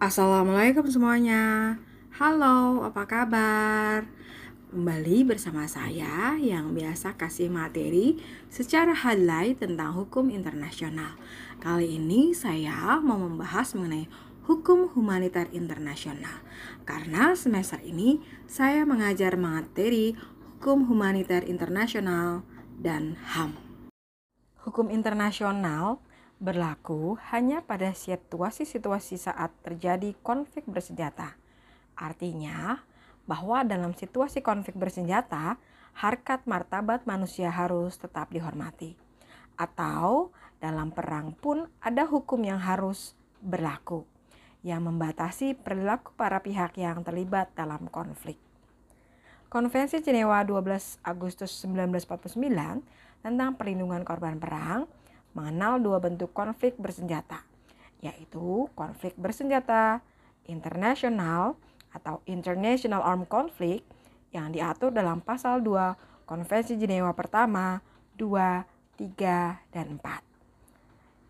Assalamualaikum semuanya. Halo, apa kabar? Kembali bersama saya yang biasa kasih materi secara highlight tentang hukum internasional. Kali ini saya mau membahas mengenai hukum humanitar internasional. Karena semester ini saya mengajar materi hukum humanitar internasional dan HAM. Hukum internasional berlaku hanya pada situasi-situasi saat terjadi konflik bersenjata. Artinya, bahwa dalam situasi konflik bersenjata, harkat martabat manusia harus tetap dihormati. Atau dalam perang pun ada hukum yang harus berlaku yang membatasi perilaku para pihak yang terlibat dalam konflik. Konvensi Jenewa 12 Agustus 1949 tentang perlindungan korban perang mengenal dua bentuk konflik bersenjata, yaitu konflik bersenjata internasional atau International Armed Conflict yang diatur dalam pasal 2 Konvensi Jenewa pertama, 2, 3, dan 4.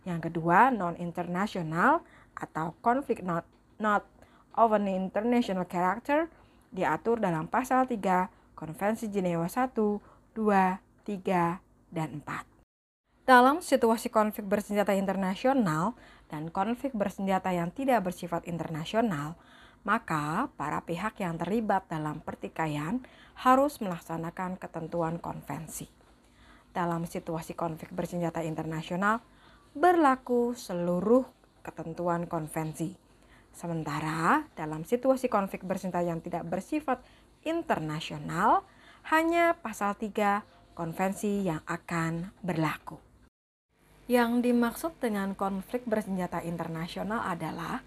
Yang kedua, non-internasional atau konflik not, not of an international character diatur dalam pasal 3 Konvensi Jenewa 1, 2, 3, dan 4. Dalam situasi konflik bersenjata internasional dan konflik bersenjata yang tidak bersifat internasional, maka para pihak yang terlibat dalam pertikaian harus melaksanakan ketentuan konvensi. Dalam situasi konflik bersenjata internasional, berlaku seluruh ketentuan konvensi. Sementara dalam situasi konflik bersenjata yang tidak bersifat internasional, hanya pasal 3 konvensi yang akan berlaku. Yang dimaksud dengan konflik bersenjata internasional adalah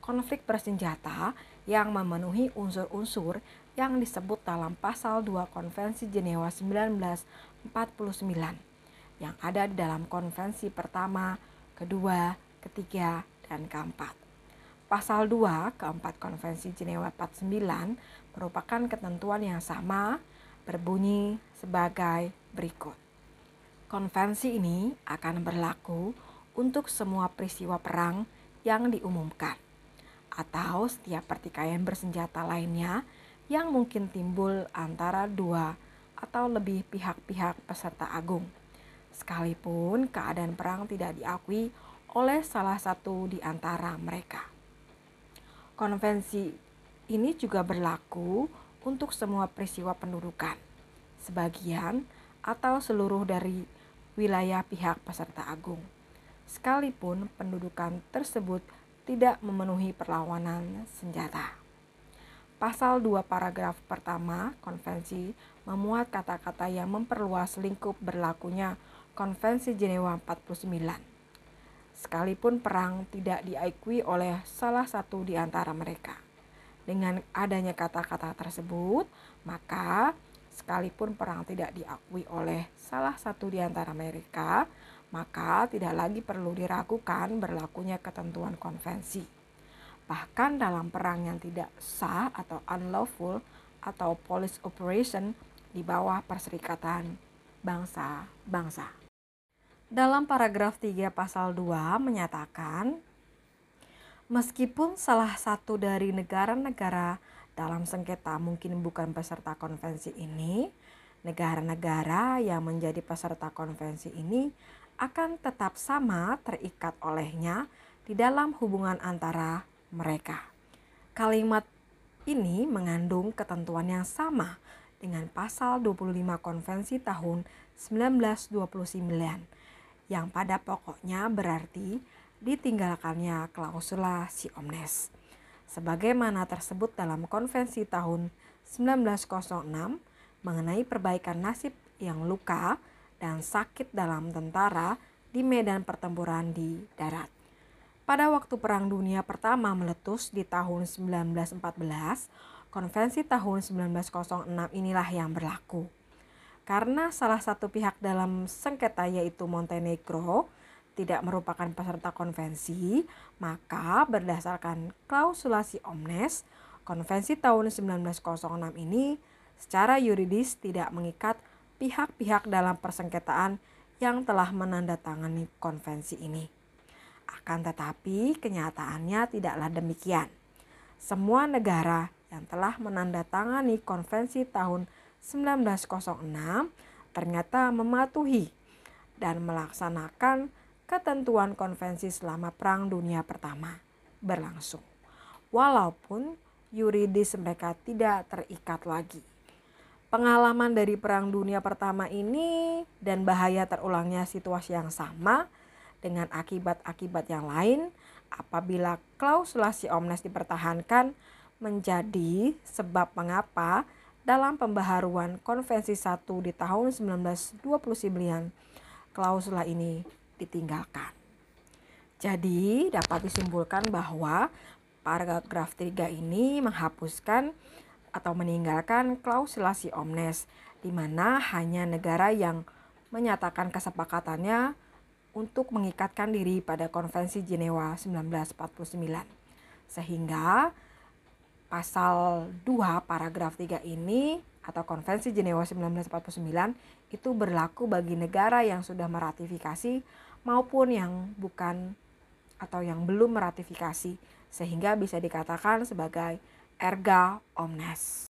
konflik bersenjata yang memenuhi unsur-unsur yang disebut dalam pasal 2 Konvensi Jenewa 1949 yang ada di dalam konvensi pertama, kedua, ketiga, dan keempat. Pasal 2 keempat Konvensi Jenewa 49 merupakan ketentuan yang sama berbunyi sebagai berikut. Konvensi ini akan berlaku untuk semua peristiwa perang yang diumumkan atau setiap pertikaian bersenjata lainnya yang mungkin timbul antara dua atau lebih pihak-pihak peserta agung. Sekalipun keadaan perang tidak diakui oleh salah satu di antara mereka. Konvensi ini juga berlaku untuk semua peristiwa pendudukan, sebagian atau seluruh dari wilayah pihak peserta agung. Sekalipun pendudukan tersebut tidak memenuhi perlawanan senjata. Pasal 2 paragraf pertama konvensi memuat kata-kata yang memperluas lingkup berlakunya Konvensi Jenewa 49. Sekalipun perang tidak diakui oleh salah satu di antara mereka. Dengan adanya kata-kata tersebut, maka sekalipun perang tidak diakui oleh salah satu di antara mereka, maka tidak lagi perlu diragukan berlakunya ketentuan konvensi. Bahkan dalam perang yang tidak sah atau unlawful atau police operation di bawah perserikatan bangsa-bangsa. Dalam paragraf 3 pasal 2 menyatakan meskipun salah satu dari negara-negara dalam sengketa mungkin bukan peserta konvensi ini, negara-negara yang menjadi peserta konvensi ini akan tetap sama terikat olehnya di dalam hubungan antara mereka. Kalimat ini mengandung ketentuan yang sama dengan pasal 25 konvensi tahun 1929 yang pada pokoknya berarti ditinggalkannya klausula si omnes. Sebagaimana tersebut dalam konvensi tahun 1906 mengenai perbaikan nasib yang luka dan sakit dalam tentara di medan pertempuran di darat. Pada waktu Perang Dunia Pertama meletus di tahun 1914, konvensi tahun 1906 inilah yang berlaku. Karena salah satu pihak dalam sengketa yaitu Montenegro tidak merupakan peserta konvensi, maka berdasarkan klausulasi omnes, konvensi tahun 1906 ini secara yuridis tidak mengikat pihak-pihak dalam persengketaan yang telah menandatangani konvensi ini. Akan tetapi kenyataannya tidaklah demikian. Semua negara yang telah menandatangani konvensi tahun 1906 ternyata mematuhi dan melaksanakan ketentuan konvensi selama Perang Dunia Pertama berlangsung. Walaupun yuridis mereka tidak terikat lagi. Pengalaman dari Perang Dunia Pertama ini dan bahaya terulangnya situasi yang sama dengan akibat-akibat yang lain apabila klausulasi omnes dipertahankan menjadi sebab mengapa dalam pembaharuan Konvensi 1 di tahun 1929 klausula ini ditinggalkan. Jadi dapat disimpulkan bahwa paragraf 3 ini menghapuskan atau meninggalkan klausulasi omnes di mana hanya negara yang menyatakan kesepakatannya untuk mengikatkan diri pada Konvensi Jenewa 1949. Sehingga pasal 2 paragraf 3 ini atau Konvensi Jenewa 1949 itu berlaku bagi negara yang sudah meratifikasi maupun yang bukan atau yang belum meratifikasi sehingga bisa dikatakan sebagai erga omnes.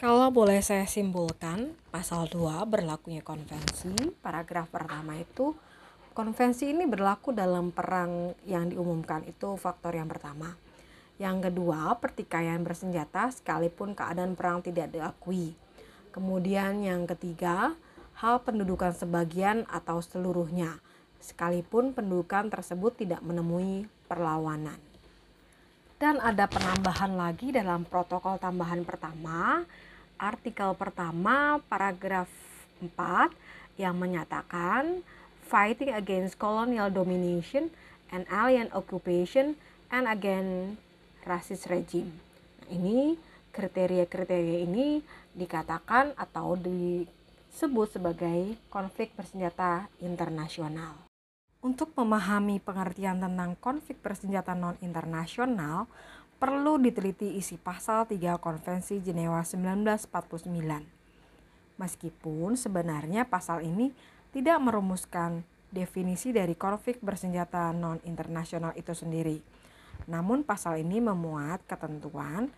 Kalau boleh saya simpulkan, pasal 2 berlakunya konvensi, paragraf pertama itu Konvensi ini berlaku dalam perang yang diumumkan itu faktor yang pertama. Yang kedua, pertikaian bersenjata sekalipun keadaan perang tidak diakui. Kemudian yang ketiga, hal pendudukan sebagian atau seluruhnya, sekalipun pendudukan tersebut tidak menemui perlawanan. Dan ada penambahan lagi dalam protokol tambahan pertama, artikel pertama paragraf 4 yang menyatakan fighting against colonial domination and alien occupation and against racist regime. Nah, ini kriteria-kriteria ini dikatakan atau disebut sebagai konflik bersenjata internasional. Untuk memahami pengertian tentang konflik bersenjata non-internasional, perlu diteliti isi pasal 3 Konvensi Jenewa 1949. Meskipun sebenarnya pasal ini tidak merumuskan definisi dari konflik bersenjata non-internasional itu sendiri. Namun pasal ini memuat ketentuan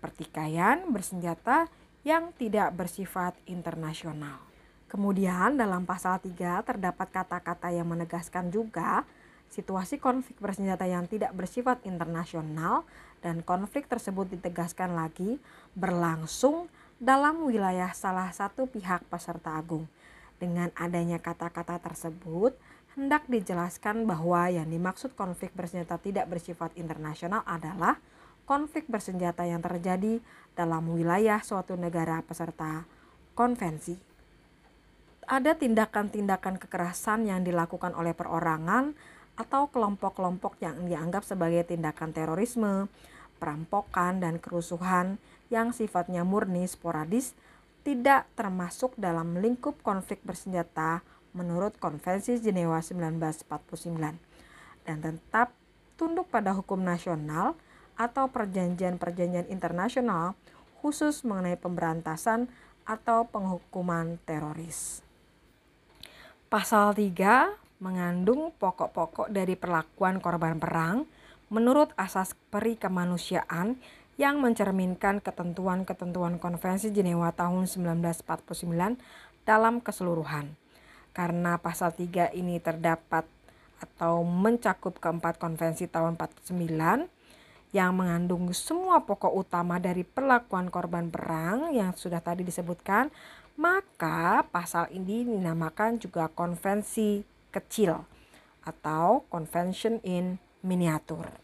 pertikaian bersenjata yang tidak bersifat internasional. Kemudian dalam pasal 3 terdapat kata-kata yang menegaskan juga situasi konflik bersenjata yang tidak bersifat internasional dan konflik tersebut ditegaskan lagi berlangsung dalam wilayah salah satu pihak peserta agung dengan adanya kata-kata tersebut, hendak dijelaskan bahwa yang dimaksud konflik bersenjata tidak bersifat internasional adalah konflik bersenjata yang terjadi dalam wilayah suatu negara peserta konvensi. Ada tindakan-tindakan kekerasan yang dilakukan oleh perorangan atau kelompok-kelompok yang dianggap sebagai tindakan terorisme, perampokan, dan kerusuhan yang sifatnya murni sporadis tidak termasuk dalam lingkup konflik bersenjata menurut Konvensi Jenewa 1949 dan tetap tunduk pada hukum nasional atau perjanjian-perjanjian internasional khusus mengenai pemberantasan atau penghukuman teroris. Pasal 3 mengandung pokok-pokok dari perlakuan korban perang menurut asas peri kemanusiaan yang mencerminkan ketentuan-ketentuan Konvensi Jenewa tahun 1949 dalam keseluruhan. Karena pasal 3 ini terdapat atau mencakup keempat konvensi tahun 49 yang mengandung semua pokok utama dari perlakuan korban perang yang sudah tadi disebutkan, maka pasal ini dinamakan juga konvensi kecil atau convention in miniatur.